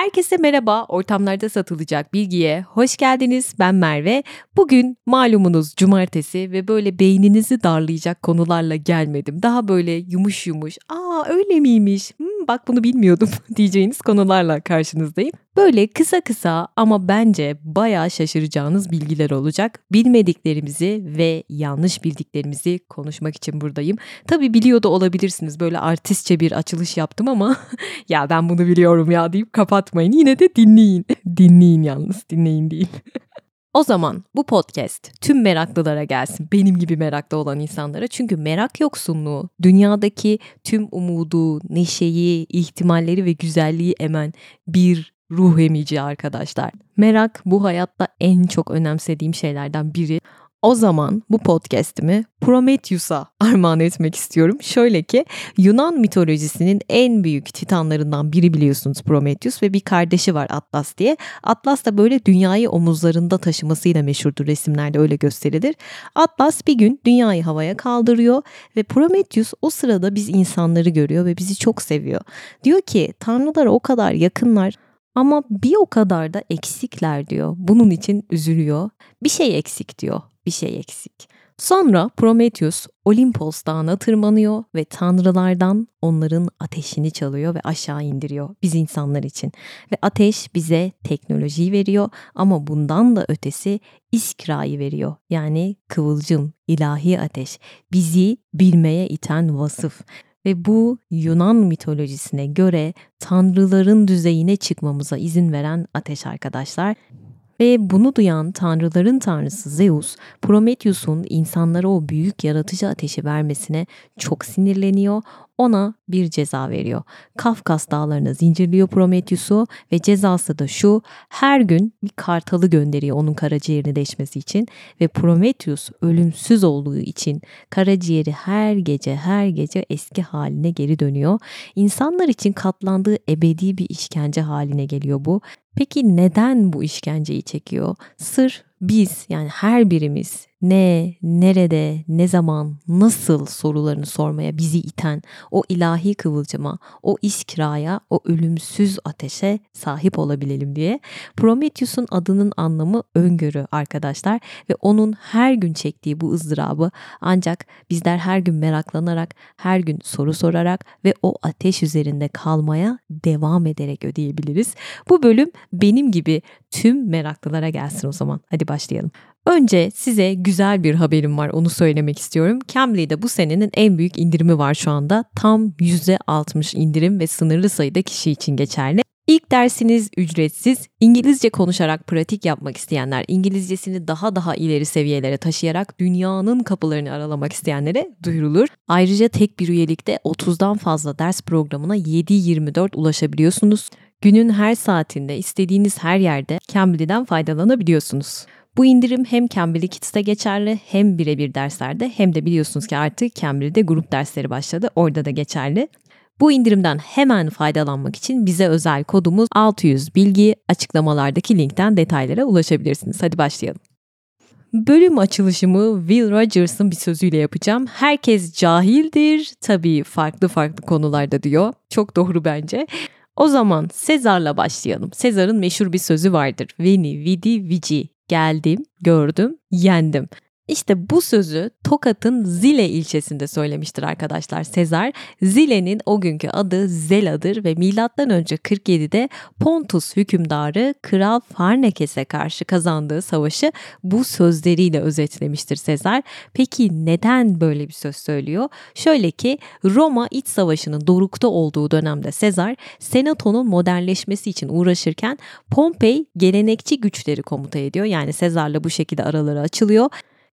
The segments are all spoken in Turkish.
Herkese merhaba. Ortamlarda satılacak bilgiye hoş geldiniz. Ben Merve. Bugün malumunuz cumartesi ve böyle beyninizi darlayacak konularla gelmedim. Daha böyle yumuş yumuş. Aa öyle miymiş? Hmm, bak bunu bilmiyordum diyeceğiniz konularla karşınızdayım. Böyle kısa kısa ama bence bayağı şaşıracağınız bilgiler olacak. Bilmediklerimizi ve yanlış bildiklerimizi konuşmak için buradayım. Tabi biliyor da olabilirsiniz. Böyle artistçe bir açılış yaptım ama ya ben bunu biliyorum ya deyip kapatmayın. Yine de dinleyin. dinleyin yalnız dinleyin değil. O zaman bu podcast tüm meraklılara gelsin. Benim gibi meraklı olan insanlara. Çünkü merak yoksunluğu dünyadaki tüm umudu, neşeyi, ihtimalleri ve güzelliği emen bir ruh emici arkadaşlar. Merak bu hayatta en çok önemsediğim şeylerden biri. O zaman bu podcast'imi Prometheus'a armağan etmek istiyorum. Şöyle ki Yunan mitolojisinin en büyük titanlarından biri biliyorsunuz Prometheus ve bir kardeşi var Atlas diye. Atlas da böyle dünyayı omuzlarında taşımasıyla meşhurdur resimlerde öyle gösterilir. Atlas bir gün dünyayı havaya kaldırıyor ve Prometheus o sırada biz insanları görüyor ve bizi çok seviyor. Diyor ki tanrılara o kadar yakınlar ama bir o kadar da eksikler diyor. Bunun için üzülüyor. Bir şey eksik diyor. Bir şey eksik. Sonra Prometheus Olimpos dağına tırmanıyor ve tanrılardan onların ateşini çalıyor ve aşağı indiriyor biz insanlar için. Ve ateş bize teknolojiyi veriyor ama bundan da ötesi iskrayı veriyor. Yani kıvılcım, ilahi ateş, bizi bilmeye iten vasıf ve bu Yunan mitolojisine göre tanrıların düzeyine çıkmamıza izin veren ateş arkadaşlar. Ve bunu duyan tanrıların tanrısı Zeus, Prometheus'un insanlara o büyük yaratıcı ateşi vermesine çok sinirleniyor ona bir ceza veriyor. Kafkas dağlarına zincirliyor Prometheus'u ve cezası da şu her gün bir kartalı gönderiyor onun karaciğerini deşmesi için ve Prometheus ölümsüz olduğu için karaciğeri her gece her gece eski haline geri dönüyor. İnsanlar için katlandığı ebedi bir işkence haline geliyor bu. Peki neden bu işkenceyi çekiyor? Sır biz yani her birimiz ne, nerede, ne zaman, nasıl sorularını sormaya bizi iten o ilahi kıvılcıma, o iskraya, o ölümsüz ateşe sahip olabilelim diye. Prometheus'un adının anlamı öngörü arkadaşlar ve onun her gün çektiği bu ızdırabı ancak bizler her gün meraklanarak, her gün soru sorarak ve o ateş üzerinde kalmaya devam ederek ödeyebiliriz. Bu bölüm benim gibi tüm meraklılara gelsin o zaman. Hadi başlayalım. Önce size güzel bir haberim var onu söylemek istiyorum. Cambly'de bu senenin en büyük indirimi var şu anda. Tam %60 indirim ve sınırlı sayıda kişi için geçerli. İlk dersiniz ücretsiz. İngilizce konuşarak pratik yapmak isteyenler, İngilizcesini daha daha ileri seviyelere taşıyarak dünyanın kapılarını aralamak isteyenlere duyurulur. Ayrıca tek bir üyelikte 30'dan fazla ders programına 7-24 ulaşabiliyorsunuz. Günün her saatinde istediğiniz her yerde Cambly'den faydalanabiliyorsunuz. Bu indirim hem Cambly Kids'te geçerli hem birebir derslerde hem de biliyorsunuz ki artık Cambly'de grup dersleri başladı. Orada da geçerli. Bu indirimden hemen faydalanmak için bize özel kodumuz 600 bilgi açıklamalardaki linkten detaylara ulaşabilirsiniz. Hadi başlayalım. Bölüm açılışımı Will Rogers'ın bir sözüyle yapacağım. Herkes cahildir. Tabii farklı farklı konularda diyor. Çok doğru bence. O zaman Sezar'la başlayalım. Sezar'ın meşhur bir sözü vardır. Veni, vidi, vici geldim, gördüm, yendim. İşte bu sözü Tokat'ın Zile ilçesinde söylemiştir arkadaşlar Sezar. Zile'nin o günkü adı Zela'dır ve önce 47'de Pontus hükümdarı Kral Farnekes'e karşı kazandığı savaşı bu sözleriyle özetlemiştir Sezar. Peki neden böyle bir söz söylüyor? Şöyle ki Roma iç savaşının dorukta olduğu dönemde Sezar senatonun modernleşmesi için uğraşırken Pompey gelenekçi güçleri komuta ediyor. Yani Sezar'la bu şekilde araları açılıyor.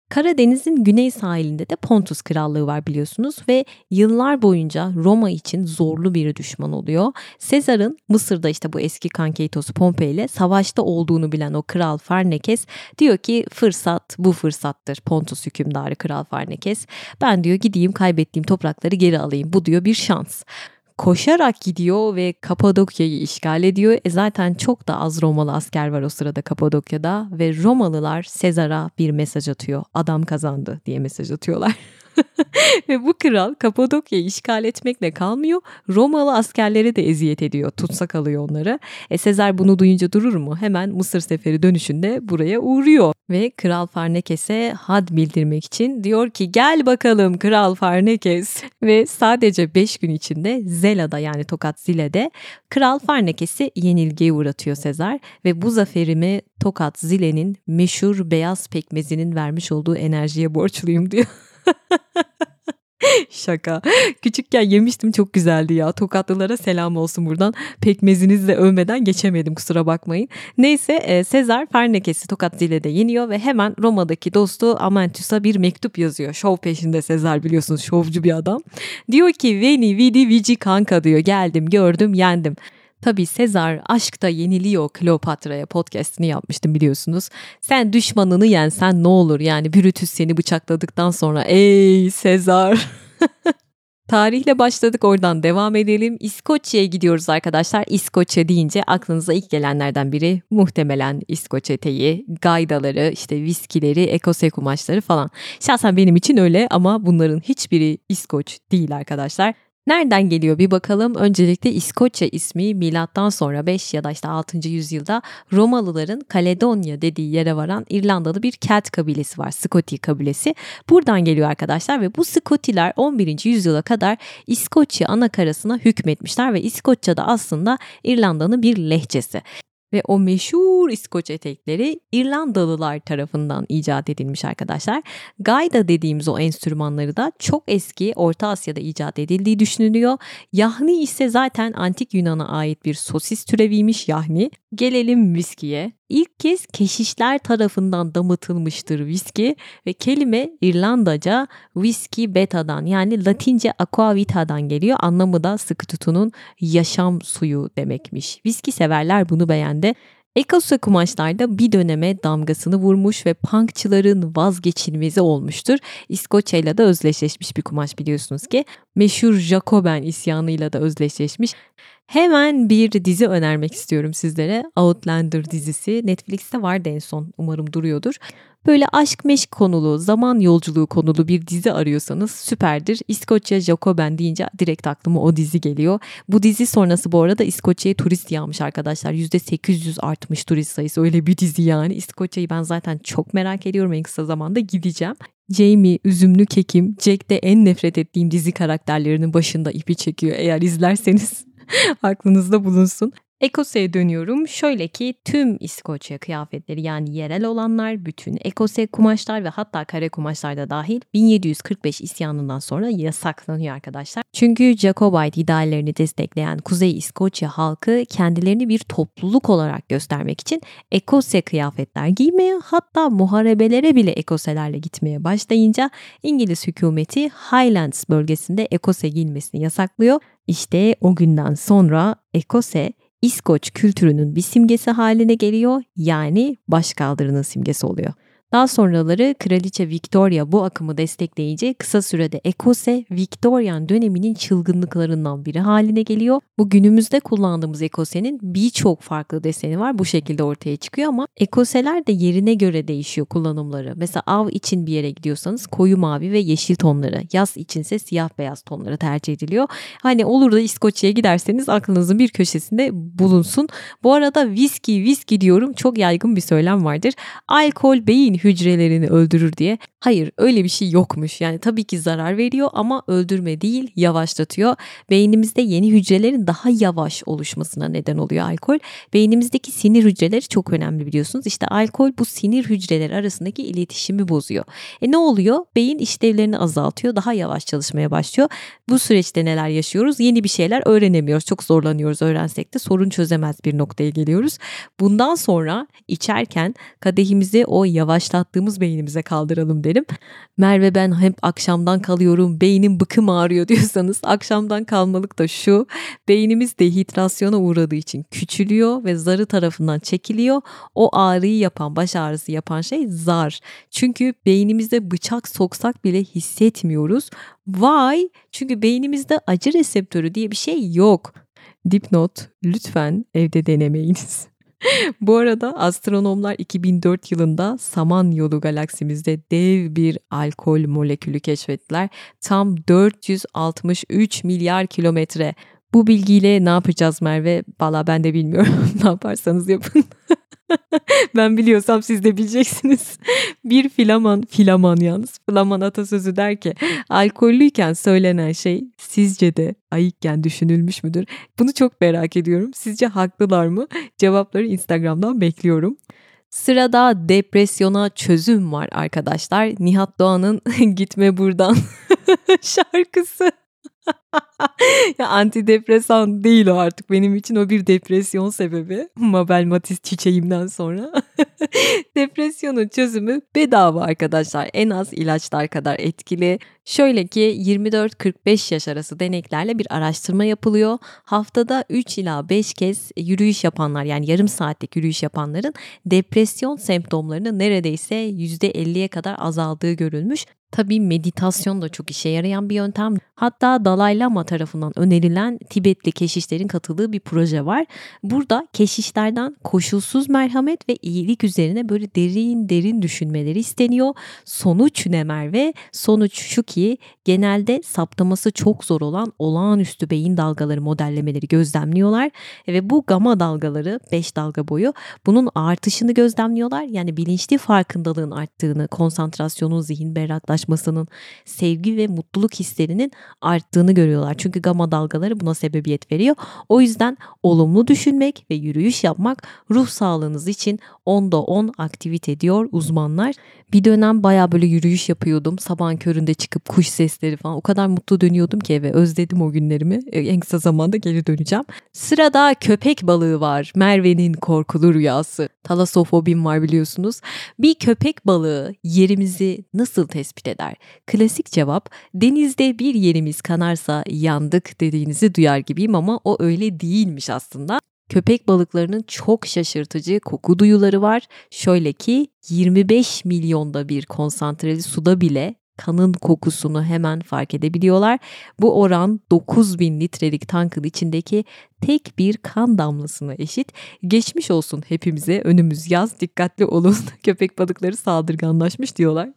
Karadeniz'in güney sahilinde de Pontus Krallığı var biliyorsunuz ve yıllar boyunca Roma için zorlu bir düşman oluyor. Sezar'ın Mısır'da işte bu eski kankeytosu Pompey ile savaşta olduğunu bilen o kral Farnekes diyor ki fırsat bu fırsattır Pontus hükümdarı kral Farnekes. Ben diyor gideyim kaybettiğim toprakları geri alayım bu diyor bir şans koşarak gidiyor ve Kapadokya'yı işgal ediyor. E zaten çok da az Romalı asker var o sırada Kapadokya'da ve Romalılar Sezar'a bir mesaj atıyor. Adam kazandı diye mesaj atıyorlar. Ve bu kral Kapadokya'yı işgal etmekle kalmıyor. Romalı askerlere de eziyet ediyor. Tutsak alıyor onları. E Sezar bunu duyunca durur mu? Hemen Mısır seferi dönüşünde buraya uğruyor. Ve Kral Farnekes'e had bildirmek için diyor ki gel bakalım Kral Farnekes. Ve sadece 5 gün içinde Zela'da yani Tokat Zile'de Kral Farnekes'i yenilgiye uğratıyor Sezar. Ve bu zaferimi Tokat Zile'nin meşhur beyaz pekmezinin vermiş olduğu enerjiye borçluyum diyor. Şaka. Küçükken yemiştim çok güzeldi ya. Tokatlılara selam olsun buradan. Pekmezinizle övmeden geçemedim kusura bakmayın. Neyse e, Sezar Farnekes'i Tokat Zile'de yeniyor ve hemen Roma'daki dostu Amantius'a bir mektup yazıyor. Şov peşinde Sezar biliyorsunuz şovcu bir adam. Diyor ki Veni vidi vici kanka diyor. Geldim gördüm yendim. Tabi Sezar aşkta yeniliyor Kleopatra'ya podcastini yapmıştım biliyorsunuz. Sen düşmanını yensen ne olur yani Brutus seni bıçakladıktan sonra ey Sezar. Tarihle başladık oradan devam edelim. İskoçya'ya gidiyoruz arkadaşlar. İskoçya deyince aklınıza ilk gelenlerden biri muhtemelen İskoç eteği, gaydaları, işte viskileri, ekose kumaşları falan. Şahsen benim için öyle ama bunların hiçbiri İskoç değil arkadaşlar. Nereden geliyor bir bakalım. Öncelikle İskoçya ismi milattan sonra 5 ya da işte 6. yüzyılda Romalıların Kaledonya dediği yere varan İrlandalı bir Kelt kabilesi var. Skoti kabilesi. Buradan geliyor arkadaşlar ve bu Skotiler 11. yüzyıla kadar İskoçya ana karasına hükmetmişler ve İskoçya da aslında İrlanda'nın bir lehçesi ve o meşhur İskoç etekleri İrlandalılar tarafından icat edilmiş arkadaşlar. Gayda dediğimiz o enstrümanları da çok eski Orta Asya'da icat edildiği düşünülüyor. Yahni ise zaten antik Yunan'a ait bir sosis türeviymiş yahni. Gelelim viskiye. İlk kez keşişler tarafından damıtılmıştır viski ve kelime İrlandaca whisky beta'dan yani Latince aquavita'dan geliyor. Anlamı da sıkı tutunun yaşam suyu demekmiş. Viski severler bunu beğendi. Ekosa kumaşlarda bir döneme damgasını vurmuş ve punkçıların vazgeçilmezi olmuştur. İskoçya'yla da özdeşleşmiş bir kumaş biliyorsunuz ki. Meşhur Jacoben isyanıyla da özdeşleşmiş. Hemen bir dizi önermek istiyorum sizlere. Outlander dizisi. Netflix'te vardı en son. Umarım duruyordur. Böyle aşk meşk konulu, zaman yolculuğu konulu bir dizi arıyorsanız süperdir. İskoçya Jacoben deyince direkt aklıma o dizi geliyor. Bu dizi sonrası bu arada İskoçya'ya turist yağmış arkadaşlar. %800 artmış turist sayısı. Öyle bir dizi yani. İskoçya'yı ben zaten çok merak ediyorum. En kısa zamanda gideceğim. Jamie, üzümlü kekim, Jack de en nefret ettiğim dizi karakterlerinin başında ipi çekiyor. Eğer izlerseniz aklınızda bulunsun. Ekos'e dönüyorum. Şöyle ki tüm İskoçya kıyafetleri yani yerel olanlar, bütün ekose kumaşlar ve hatta kare kumaşlar da dahil 1745 isyanından sonra yasaklanıyor arkadaşlar. Çünkü Jacobite ideallerini destekleyen Kuzey İskoçya halkı kendilerini bir topluluk olarak göstermek için ekose kıyafetler giymeye hatta muharebelere bile ekoselerle gitmeye başlayınca İngiliz hükümeti Highlands bölgesinde ekose giyilmesini yasaklıyor. İşte o günden sonra ekose İskoç kültürünün bir simgesi haline geliyor yani başkaldırının simgesi oluyor. Daha sonraları Kraliçe Victoria bu akımı destekleyince kısa sürede Ekose Victorian döneminin çılgınlıklarından biri haline geliyor. Bu günümüzde kullandığımız Ekose'nin birçok farklı deseni var bu şekilde ortaya çıkıyor ama Ekoseler de yerine göre değişiyor kullanımları. Mesela av için bir yere gidiyorsanız koyu mavi ve yeşil tonları, yaz içinse siyah beyaz tonları tercih ediliyor. Hani olur da İskoçya'ya giderseniz aklınızın bir köşesinde bulunsun. Bu arada viski viski diyorum çok yaygın bir söylem vardır. Alkol beyin hücrelerini öldürür diye. Hayır öyle bir şey yokmuş. Yani tabii ki zarar veriyor ama öldürme değil yavaşlatıyor. Beynimizde yeni hücrelerin daha yavaş oluşmasına neden oluyor alkol. Beynimizdeki sinir hücreleri çok önemli biliyorsunuz. İşte alkol bu sinir hücreleri arasındaki iletişimi bozuyor. E ne oluyor? Beyin işlevlerini azaltıyor. Daha yavaş çalışmaya başlıyor. Bu süreçte neler yaşıyoruz? Yeni bir şeyler öğrenemiyoruz. Çok zorlanıyoruz öğrensek de sorun çözemez bir noktaya geliyoruz. Bundan sonra içerken kadehimizi o yavaşlattığımız beynimize kaldıralım derim. Merve ben hep akşamdan kalıyorum, beynim bıkım ağrıyor diyorsanız akşamdan kalmalık da şu. Beynimiz dehidrasyona uğradığı için küçülüyor ve zarı tarafından çekiliyor. O ağrıyı yapan, baş ağrısı yapan şey zar. Çünkü beynimizde bıçak soksak bile hissetmiyoruz. Vay! Çünkü beynimizde acı reseptörü diye bir şey yok. Dipnot lütfen evde denemeyiniz. Bu arada astronomlar 2004 yılında Samanyolu galaksimizde dev bir alkol molekülü keşfettiler. Tam 463 milyar kilometre. Bu bilgiyle ne yapacağız Merve? Valla ben de bilmiyorum. ne yaparsanız yapın. ben biliyorsam siz de bileceksiniz. Bir filaman, filaman yalnız, filaman atasözü der ki alkollüyken söylenen şey sizce de ayıkken düşünülmüş müdür? Bunu çok merak ediyorum. Sizce haklılar mı? Cevapları Instagram'dan bekliyorum. Sırada depresyona çözüm var arkadaşlar. Nihat Doğan'ın Gitme Buradan şarkısı. Ya antidepresan değil o artık benim için o bir depresyon sebebi. Mabel Matiz çiçeğimden sonra. Depresyonun çözümü bedava arkadaşlar. En az ilaçlar kadar etkili. Şöyle ki 24-45 yaş arası deneklerle bir araştırma yapılıyor. Haftada 3 ila 5 kez yürüyüş yapanlar yani yarım saatlik yürüyüş yapanların depresyon semptomlarının neredeyse %50'ye kadar azaldığı görülmüş. Tabii meditasyon da çok işe yarayan bir yöntem. Hatta Dalai Lama tarafından önerilen Tibetli keşişlerin katıldığı bir proje var. Burada keşişlerden koşulsuz merhamet ve iyilik üzerine böyle derin derin düşünmeleri isteniyor. Sonuç ne Merve? Sonuç şu ki genelde saptaması çok zor olan olağanüstü beyin dalgaları modellemeleri gözlemliyorlar ve bu gama dalgaları 5 dalga boyu bunun artışını gözlemliyorlar. Yani bilinçli farkındalığın arttığını, konsantrasyonun, zihin berraklaşmasının, sevgi ve mutluluk hislerinin arttığını görüyorlar. Çünkü gama dalgaları buna sebebiyet veriyor. O yüzden olumlu düşünmek ve yürüyüş yapmak ruh sağlığınız için 10'da 10 aktivite diyor uzmanlar. Bir dönem baya böyle yürüyüş yapıyordum. Sabahın köründe çıkıp kuş sesleri falan. O kadar mutlu dönüyordum ki eve. Özledim o günlerimi. E, en kısa zamanda geri döneceğim. Sırada köpek balığı var. Merve'nin korkulu rüyası. Talasofobim var biliyorsunuz. Bir köpek balığı yerimizi nasıl tespit eder? Klasik cevap denizde bir yerimiz kanarsa yandık dediğinizi duyar gibiyim ama o öyle değilmiş aslında. Köpek balıklarının çok şaşırtıcı koku duyuları var. Şöyle ki 25 milyonda bir konsantreli suda bile kanın kokusunu hemen fark edebiliyorlar. Bu oran 9000 litrelik tankın içindeki tek bir kan damlasına eşit. Geçmiş olsun hepimize önümüz yaz dikkatli olun köpek balıkları saldırganlaşmış diyorlar.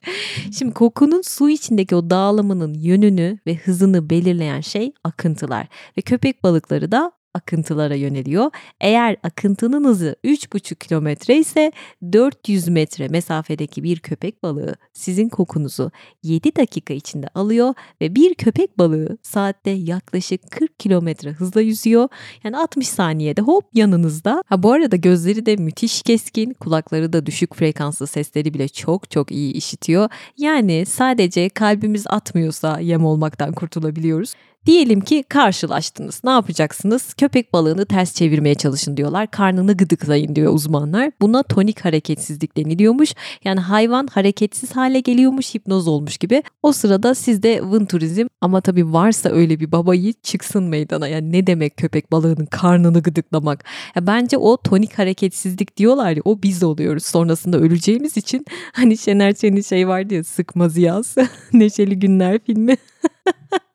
Şimdi kokunun su içindeki o dağılımının yönünü ve hızını belirleyen şey akıntılar ve köpek balıkları da akıntılara yöneliyor. Eğer akıntının hızı 3,5 kilometre ise 400 metre mesafedeki bir köpek balığı sizin kokunuzu 7 dakika içinde alıyor ve bir köpek balığı saatte yaklaşık 40 kilometre hızla yüzüyor. Yani 60 saniyede hop yanınızda. Ha bu arada gözleri de müthiş keskin, kulakları da düşük frekanslı sesleri bile çok çok iyi işitiyor. Yani sadece kalbimiz atmıyorsa yem olmaktan kurtulabiliyoruz. Diyelim ki karşılaştınız. Ne yapacaksınız? Köpek balığını ters çevirmeye çalışın diyorlar. Karnını gıdıklayın diyor uzmanlar. Buna tonik hareketsizlik deniliyormuş. Yani hayvan hareketsiz hale geliyormuş, hipnoz olmuş gibi. O sırada sizde vın turizm ama tabii varsa öyle bir baba yiğit çıksın meydana. Yani ne demek köpek balığının karnını gıdıklamak? Ya bence o tonik hareketsizlik diyorlar ya o biz oluyoruz. Sonrasında öleceğimiz için hani Şener Şen'in şey vardı ya sıkmaz yaz. Neşeli Günler filmi.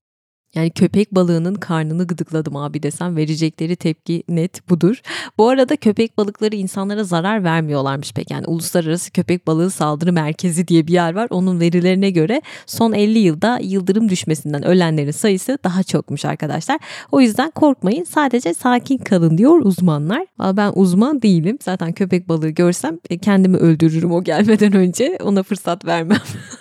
Yani köpek balığının karnını gıdıkladım abi desem verecekleri tepki net budur. Bu arada köpek balıkları insanlara zarar vermiyorlarmış pek. Yani Uluslararası Köpek Balığı Saldırı Merkezi diye bir yer var. Onun verilerine göre son 50 yılda yıldırım düşmesinden ölenlerin sayısı daha çokmuş arkadaşlar. O yüzden korkmayın sadece sakin kalın diyor uzmanlar. Ben uzman değilim. Zaten köpek balığı görsem e, kendimi öldürürüm o gelmeden önce. Ona fırsat vermem.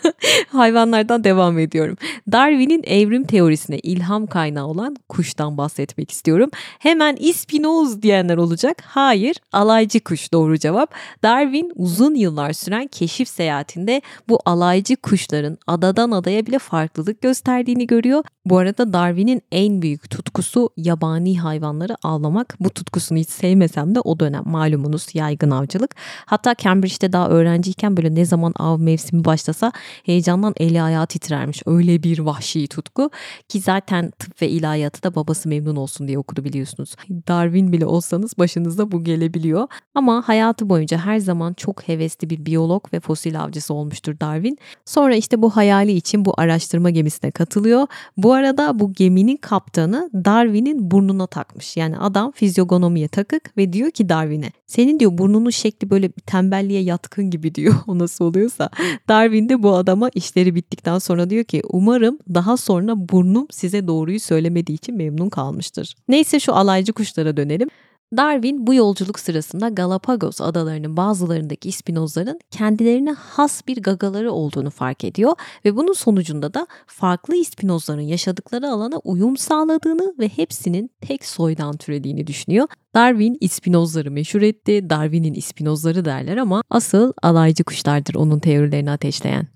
Hayvanlardan devam ediyorum. Darwin'in evrim teorisine ilham kaynağı olan kuştan bahsetmek istiyorum. Hemen ispinoz diyenler olacak. Hayır, alaycı kuş doğru cevap. Darwin uzun yıllar süren keşif seyahatinde bu alaycı kuşların adadan adaya bile farklılık gösterdiğini görüyor. Bu arada Darwin'in en büyük tutkusu yabani hayvanları avlamak. Bu tutkusunu hiç sevmesem de o dönem malumunuz yaygın avcılık. Hatta Cambridge'de daha öğrenciyken böyle ne zaman av mevsimi başlasa heyecandan eli ayağı titrermiş. Öyle bir vahşi tutku ki zaten tıp ve ilahiyatı da babası memnun olsun diye okudu biliyorsunuz. Darwin bile olsanız başınıza bu gelebiliyor. Ama hayatı boyunca her zaman çok hevesli bir biyolog ve fosil avcısı olmuştur Darwin. Sonra işte bu hayali için bu araştırma gemisine katılıyor. Bu arada bu geminin kaptanı Darwin'in burnuna takmış. Yani adam fizyogonomiye takık ve diyor ki Darwin'e senin diyor burnunun şekli böyle tembelliğe yatkın gibi diyor o nasıl oluyorsa. Darwin de bu adama işleri bittikten sonra diyor ki umarım daha sonra burnum size doğruyu söylemediği için memnun kalmıştır. Neyse şu alaycı kuşlara dönelim. Darwin bu yolculuk sırasında Galapagos adalarının bazılarındaki ispinozların kendilerine has bir gagaları olduğunu fark ediyor ve bunun sonucunda da farklı ispinozların yaşadıkları alana uyum sağladığını ve hepsinin tek soydan türediğini düşünüyor. Darwin ispinozları meşhur etti. Darwin'in ispinozları derler ama asıl alaycı kuşlardır onun teorilerini ateşleyen.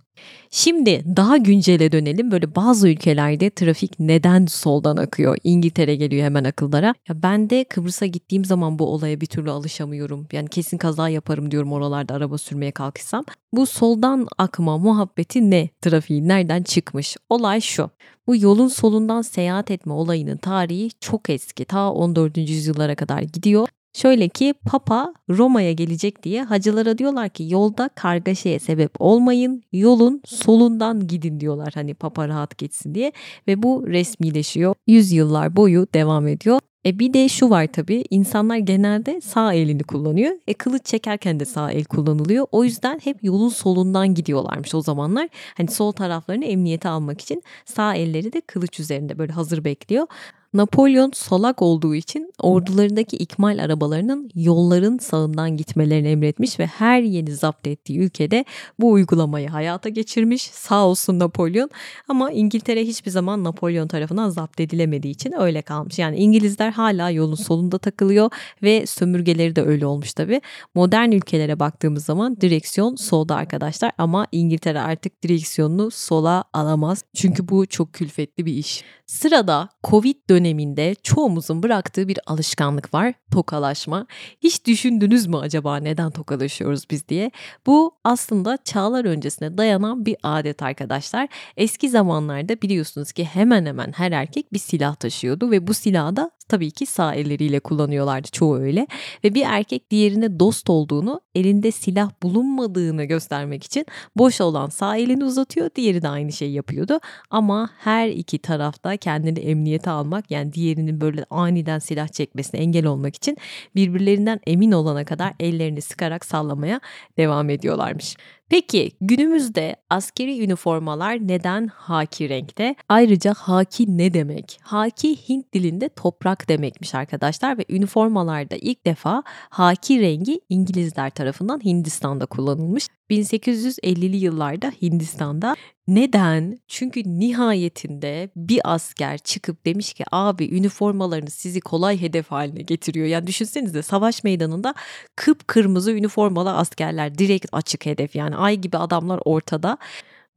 Şimdi daha güncele dönelim. Böyle bazı ülkelerde trafik neden soldan akıyor? İngiltere geliyor hemen akıllara. Ya ben de Kıbrıs'a gittiğim zaman bu olaya bir türlü alışamıyorum. Yani kesin kaza yaparım diyorum oralarda araba sürmeye kalkışsam. Bu soldan akma muhabbeti ne? Trafiği nereden çıkmış? Olay şu. Bu yolun solundan seyahat etme olayının tarihi çok eski. Ta 14. yüzyıllara kadar gidiyor Şöyle ki Papa Roma'ya gelecek diye hacılara diyorlar ki yolda kargaşaya sebep olmayın, yolun solundan gidin diyorlar hani Papa rahat geçsin diye ve bu resmileşiyor. Yüzyıllar boyu devam ediyor. E bir de şu var tabii insanlar genelde sağ elini kullanıyor. E kılıç çekerken de sağ el kullanılıyor. O yüzden hep yolun solundan gidiyorlarmış o zamanlar. Hani sol taraflarını emniyete almak için sağ elleri de kılıç üzerinde böyle hazır bekliyor. Napolyon solak olduğu için ordularındaki ikmal arabalarının yolların sağından gitmelerini emretmiş ve her yeni zapt ettiği ülkede bu uygulamayı hayata geçirmiş. Sağ olsun Napolyon ama İngiltere hiçbir zaman Napolyon tarafından zapt edilemediği için öyle kalmış. Yani İngilizler hala yolun solunda takılıyor ve sömürgeleri de öyle olmuş tabi. Modern ülkelere baktığımız zaman direksiyon solda arkadaşlar ama İngiltere artık direksiyonunu sola alamaz. Çünkü bu çok külfetli bir iş. Sırada Covid döneminde çoğumuzun bıraktığı bir alışkanlık var. Tokalaşma. Hiç düşündünüz mü acaba neden tokalaşıyoruz biz diye? Bu aslında çağlar öncesine dayanan bir adet arkadaşlar. Eski zamanlarda biliyorsunuz ki hemen hemen her erkek bir silah taşıyordu ve bu silahı da tabii ki sağ elleriyle kullanıyorlardı çoğu öyle. Ve bir erkek diğerine dost olduğunu, elinde silah bulunmadığını göstermek için boş olan sağ elini uzatıyor, diğeri de aynı şeyi yapıyordu. Ama her iki tarafta kendini emniyete almak yani diğerinin böyle aniden silah çekmesine engel olmak için birbirlerinden emin olana kadar ellerini sıkarak sallamaya devam ediyorlarmış. Peki günümüzde askeri üniformalar neden haki renkte? Ayrıca haki ne demek? Haki Hint dilinde toprak demekmiş arkadaşlar ve üniformalarda ilk defa haki rengi İngilizler tarafından Hindistan'da kullanılmış. 1850'li yıllarda Hindistan'da neden? Çünkü nihayetinde bir asker çıkıp demiş ki abi üniformalarınız sizi kolay hedef haline getiriyor. Yani düşünsenize savaş meydanında kıpkırmızı üniformalı askerler direkt açık hedef yani ay gibi adamlar ortada.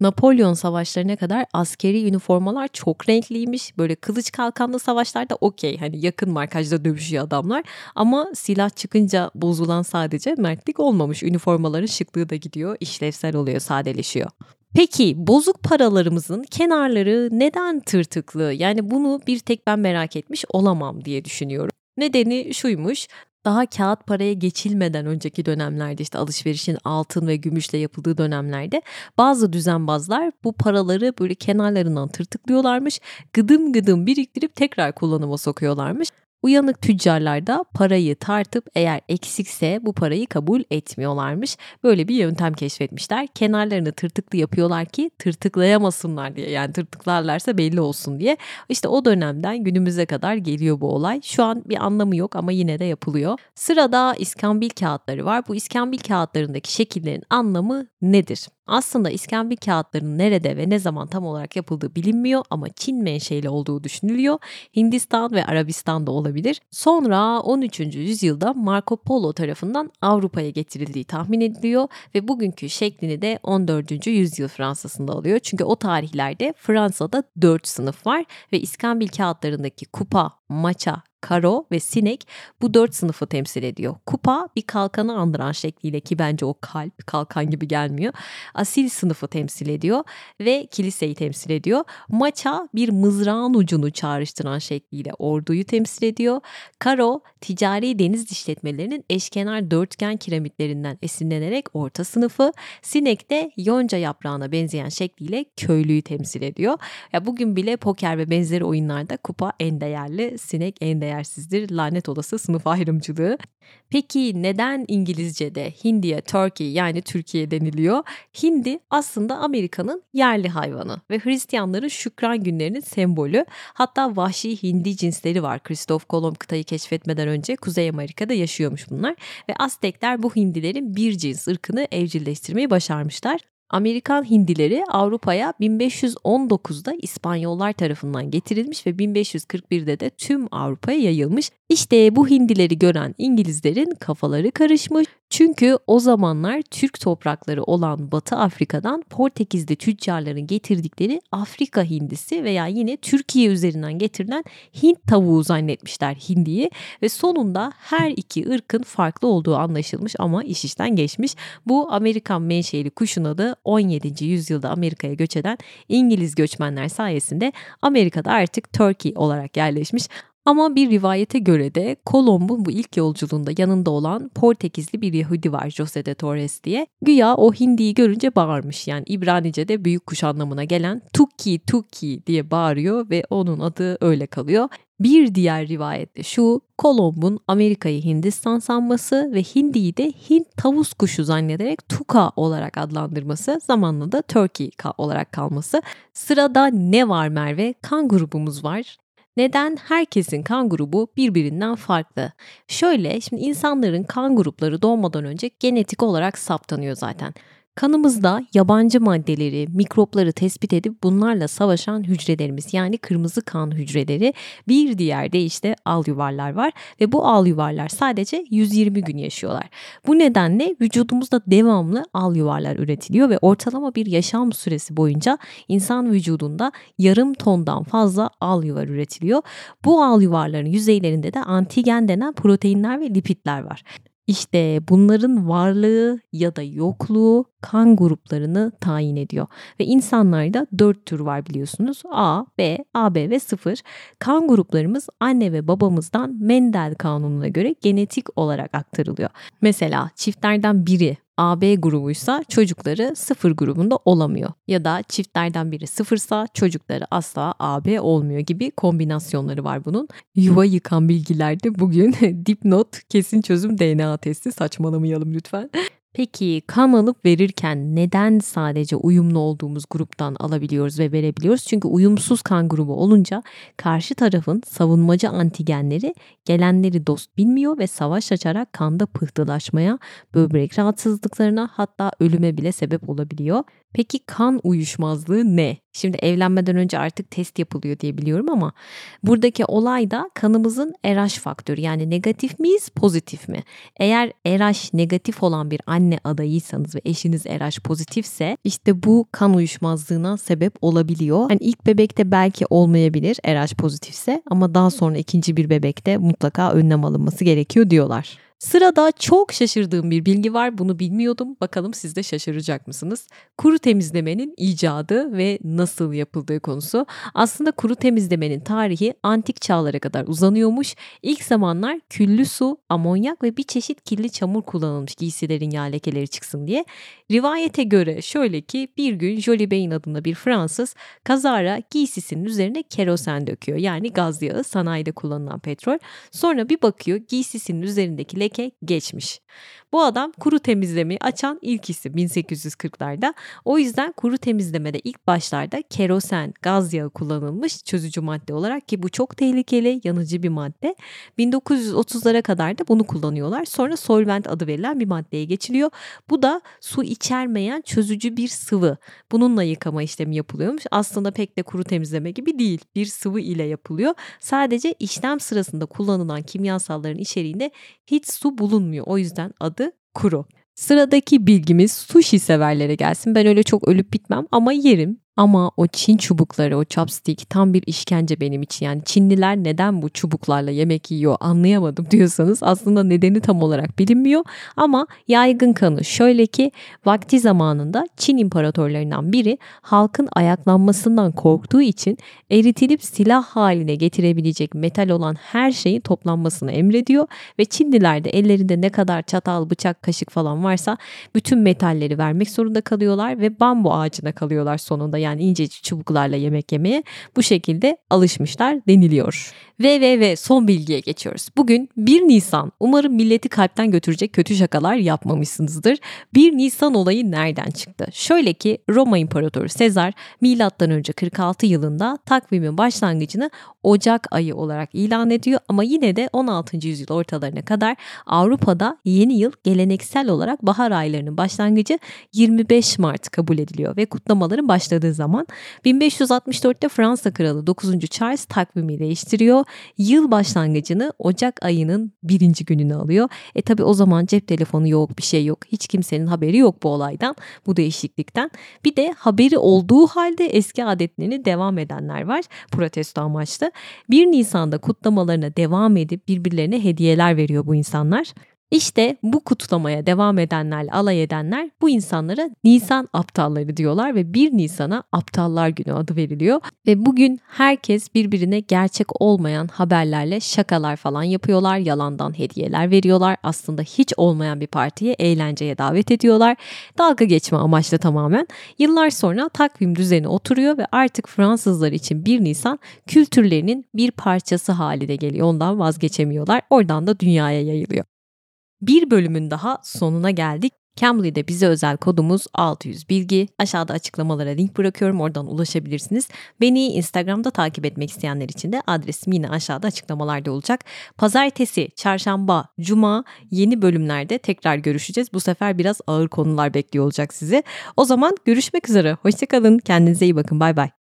Napolyon savaşlarına kadar askeri üniformalar çok renkliymiş. Böyle kılıç kalkanlı savaşlarda okey hani yakın markajda dövüşüyor adamlar. Ama silah çıkınca bozulan sadece mertlik olmamış. Üniformaların şıklığı da gidiyor, işlevsel oluyor, sadeleşiyor. Peki bozuk paralarımızın kenarları neden tırtıklı? Yani bunu bir tek ben merak etmiş olamam diye düşünüyorum. Nedeni şuymuş daha kağıt paraya geçilmeden önceki dönemlerde işte alışverişin altın ve gümüşle yapıldığı dönemlerde bazı düzenbazlar bu paraları böyle kenarlarından tırtıklıyorlarmış. Gıdım gıdım biriktirip tekrar kullanıma sokuyorlarmış. Uyanık tüccarlar da parayı tartıp eğer eksikse bu parayı kabul etmiyorlarmış. Böyle bir yöntem keşfetmişler. Kenarlarını tırtıklı yapıyorlar ki tırtıklayamasınlar diye. Yani tırtıklarlarsa belli olsun diye. İşte o dönemden günümüze kadar geliyor bu olay. Şu an bir anlamı yok ama yine de yapılıyor. Sırada iskambil kağıtları var. Bu iskambil kağıtlarındaki şekillerin anlamı nedir? Aslında iskambil kağıtlarının nerede ve ne zaman tam olarak yapıldığı bilinmiyor ama Çin menşeli olduğu düşünülüyor. Hindistan ve Arabistan'da olabilir. Sonra 13. yüzyılda Marco Polo tarafından Avrupa'ya getirildiği tahmin ediliyor ve bugünkü şeklini de 14. yüzyıl Fransa'sında alıyor. Çünkü o tarihlerde Fransa'da 4 sınıf var ve iskambil kağıtlarındaki kupa, maça, karo ve sinek bu dört sınıfı temsil ediyor. Kupa bir kalkanı andıran şekliyle ki bence o kalp kalkan gibi gelmiyor. Asil sınıfı temsil ediyor ve kiliseyi temsil ediyor. Maça bir mızrağın ucunu çağrıştıran şekliyle orduyu temsil ediyor. Karo ticari deniz işletmelerinin eşkenar dörtgen kiremitlerinden esinlenerek orta sınıfı. Sinek de yonca yaprağına benzeyen şekliyle köylüyü temsil ediyor. Ya bugün bile poker ve benzeri oyunlarda kupa en değerli, sinek en değersizdir. Lanet olası sınıf ayrımcılığı. Peki neden İngilizce'de Hindiye, Turkey yani Türkiye deniliyor? Hindi aslında Amerika'nın yerli hayvanı ve Hristiyanların şükran günlerinin sembolü. Hatta vahşi hindi cinsleri var. Kristof Kolomb kıtayı keşfetmeden önce Kuzey Amerika'da yaşıyormuş bunlar ve Aztekler bu hindilerin bir cins ırkını evcilleştirmeyi başarmışlar. Amerikan hindileri Avrupa'ya 1519'da İspanyollar tarafından getirilmiş ve 1541'de de tüm Avrupa'ya yayılmış. İşte bu hindileri gören İngilizlerin kafaları karışmış. Çünkü o zamanlar Türk toprakları olan Batı Afrika'dan Portekizli tüccarların getirdikleri Afrika hindisi veya yine Türkiye üzerinden getirilen Hint tavuğu zannetmişler hindiyi ve sonunda her iki ırkın farklı olduğu anlaşılmış ama iş işten geçmiş. Bu Amerikan menşeli kuşun adı 17. yüzyılda Amerika'ya göç eden İngiliz göçmenler sayesinde Amerika'da artık Turkey olarak yerleşmiş. Ama bir rivayete göre de Kolomb'un bu ilk yolculuğunda yanında olan Portekizli bir Yahudi var Jose de Torres diye. Güya o hindiyi görünce bağırmış yani İbranice'de büyük kuş anlamına gelen Tuki Tuki diye bağırıyor ve onun adı öyle kalıyor. Bir diğer rivayette şu, Kolomb'un Amerika'yı Hindistan sanması ve Hindi'yi de Hint tavus kuşu zannederek Tuka olarak adlandırması, zamanla da Turkey olarak kalması. Sırada ne var Merve? Kan grubumuz var. Neden herkesin kan grubu birbirinden farklı? Şöyle, şimdi insanların kan grupları doğmadan önce genetik olarak saptanıyor zaten. Kanımızda yabancı maddeleri, mikropları tespit edip bunlarla savaşan hücrelerimiz yani kırmızı kan hücreleri bir diğer de işte al yuvarlar var ve bu al yuvarlar sadece 120 gün yaşıyorlar. Bu nedenle vücudumuzda devamlı al yuvarlar üretiliyor ve ortalama bir yaşam süresi boyunca insan vücudunda yarım tondan fazla al yuvar üretiliyor. Bu al yuvarların yüzeylerinde de antigen denen proteinler ve lipidler var. İşte bunların varlığı ya da yokluğu kan gruplarını tayin ediyor. Ve insanlarda dört tür var biliyorsunuz. A, B, AB ve 0. Kan gruplarımız anne ve babamızdan Mendel kanununa göre genetik olarak aktarılıyor. Mesela çiftlerden biri AB grubuysa çocukları sıfır grubunda olamıyor. Ya da çiftlerden biri sıfırsa çocukları asla AB olmuyor gibi kombinasyonları var bunun. Yuva yıkan bilgilerde bugün dipnot kesin çözüm DNA testi saçmalamayalım lütfen. Peki kan alıp verirken neden sadece uyumlu olduğumuz gruptan alabiliyoruz ve verebiliyoruz? Çünkü uyumsuz kan grubu olunca karşı tarafın savunmacı antigenleri gelenleri dost bilmiyor ve savaş açarak kanda pıhtılaşmaya, böbrek rahatsızlıklarına hatta ölüme bile sebep olabiliyor. Peki kan uyuşmazlığı ne? Şimdi evlenmeden önce artık test yapılıyor diye biliyorum ama buradaki olay da kanımızın RH faktörü yani negatif miyiz pozitif mi? Eğer RH negatif olan bir anne adayıysanız ve eşiniz RH pozitifse işte bu kan uyuşmazlığına sebep olabiliyor. Yani ilk bebekte belki olmayabilir RH pozitifse ama daha sonra ikinci bir bebekte mutlaka önlem alınması gerekiyor diyorlar. Sırada çok şaşırdığım bir bilgi var. Bunu bilmiyordum. Bakalım siz de şaşıracak mısınız? Kuru temizlemenin icadı ve nasıl yapıldığı konusu. Aslında kuru temizlemenin tarihi antik çağlara kadar uzanıyormuş. İlk zamanlar küllü su, amonyak ve bir çeşit kirli çamur kullanılmış giysilerin yağ lekeleri çıksın diye. Rivayete göre şöyle ki bir gün Jolie Bain adında bir Fransız kazara giysisinin üzerine kerosen döküyor. Yani gaz yağı sanayide kullanılan petrol. Sonra bir bakıyor giysisinin üzerindeki leke leke geçmiş. Bu adam kuru temizlemeyi açan ilk isim 1840'larda. O yüzden kuru temizlemede ilk başlarda kerosen, gaz yağı kullanılmış çözücü madde olarak ki bu çok tehlikeli, yanıcı bir madde. 1930'lara kadar da bunu kullanıyorlar. Sonra solvent adı verilen bir maddeye geçiliyor. Bu da su içermeyen çözücü bir sıvı. Bununla yıkama işlemi yapılıyormuş. Aslında pek de kuru temizleme gibi değil. Bir sıvı ile yapılıyor. Sadece işlem sırasında kullanılan kimyasalların içeriğinde hiç su bulunmuyor. O yüzden adı kuru. Sıradaki bilgimiz sushi severlere gelsin. Ben öyle çok ölüp bitmem ama yerim. Ama o Çin çubukları, o chopstick tam bir işkence benim için. Yani Çinliler neden bu çubuklarla yemek yiyor anlayamadım diyorsanız aslında nedeni tam olarak bilinmiyor. Ama yaygın kanı şöyle ki vakti zamanında Çin imparatorlarından biri halkın ayaklanmasından korktuğu için eritilip silah haline getirebilecek metal olan her şeyin toplanmasını emrediyor ve Çinliler de ellerinde ne kadar çatal, bıçak, kaşık falan varsa bütün metalleri vermek zorunda kalıyorlar ve bambu ağacına kalıyorlar sonunda yani ince çubuklarla yemek yemeye bu şekilde alışmışlar deniliyor. Ve ve ve son bilgiye geçiyoruz. Bugün 1 Nisan. Umarım milleti kalpten götürecek kötü şakalar yapmamışsınızdır. 1 Nisan olayı nereden çıktı? Şöyle ki Roma İmparatoru Sezar milattan önce 46 yılında takvimin başlangıcını Ocak ayı olarak ilan ediyor ama yine de 16. yüzyıl ortalarına kadar Avrupa'da yeni yıl geleneksel olarak bahar aylarının başlangıcı 25 Mart kabul ediliyor ve kutlamaların başladığı zaman 1564'te Fransa kralı 9. Charles takvimi değiştiriyor. Yıl başlangıcını Ocak ayının birinci gününü alıyor. E tabi o zaman cep telefonu yok bir şey yok. Hiç kimsenin haberi yok bu olaydan bu değişiklikten. Bir de haberi olduğu halde eski adetlerini devam edenler var protesto amaçlı. 1 Nisan'da kutlamalarına devam edip birbirlerine hediyeler veriyor bu insanlar. İşte bu kutlamaya devam edenler, alay edenler bu insanlara Nisan aptalları diyorlar ve 1 Nisan'a Aptallar Günü adı veriliyor. Ve bugün herkes birbirine gerçek olmayan haberlerle şakalar falan yapıyorlar, yalandan hediyeler veriyorlar. Aslında hiç olmayan bir partiye eğlenceye davet ediyorlar. Dalga geçme amaçlı tamamen. Yıllar sonra takvim düzeni oturuyor ve artık Fransızlar için 1 Nisan kültürlerinin bir parçası haline geliyor. Ondan vazgeçemiyorlar. Oradan da dünyaya yayılıyor. Bir bölümün daha sonuna geldik. Cambly'de bize özel kodumuz 600 bilgi. Aşağıda açıklamalara link bırakıyorum. Oradan ulaşabilirsiniz. Beni Instagram'da takip etmek isteyenler için de adresim yine aşağıda açıklamalarda olacak. Pazartesi, çarşamba, cuma yeni bölümlerde tekrar görüşeceğiz. Bu sefer biraz ağır konular bekliyor olacak sizi. O zaman görüşmek üzere. Hoşçakalın. Kendinize iyi bakın. Bay bay.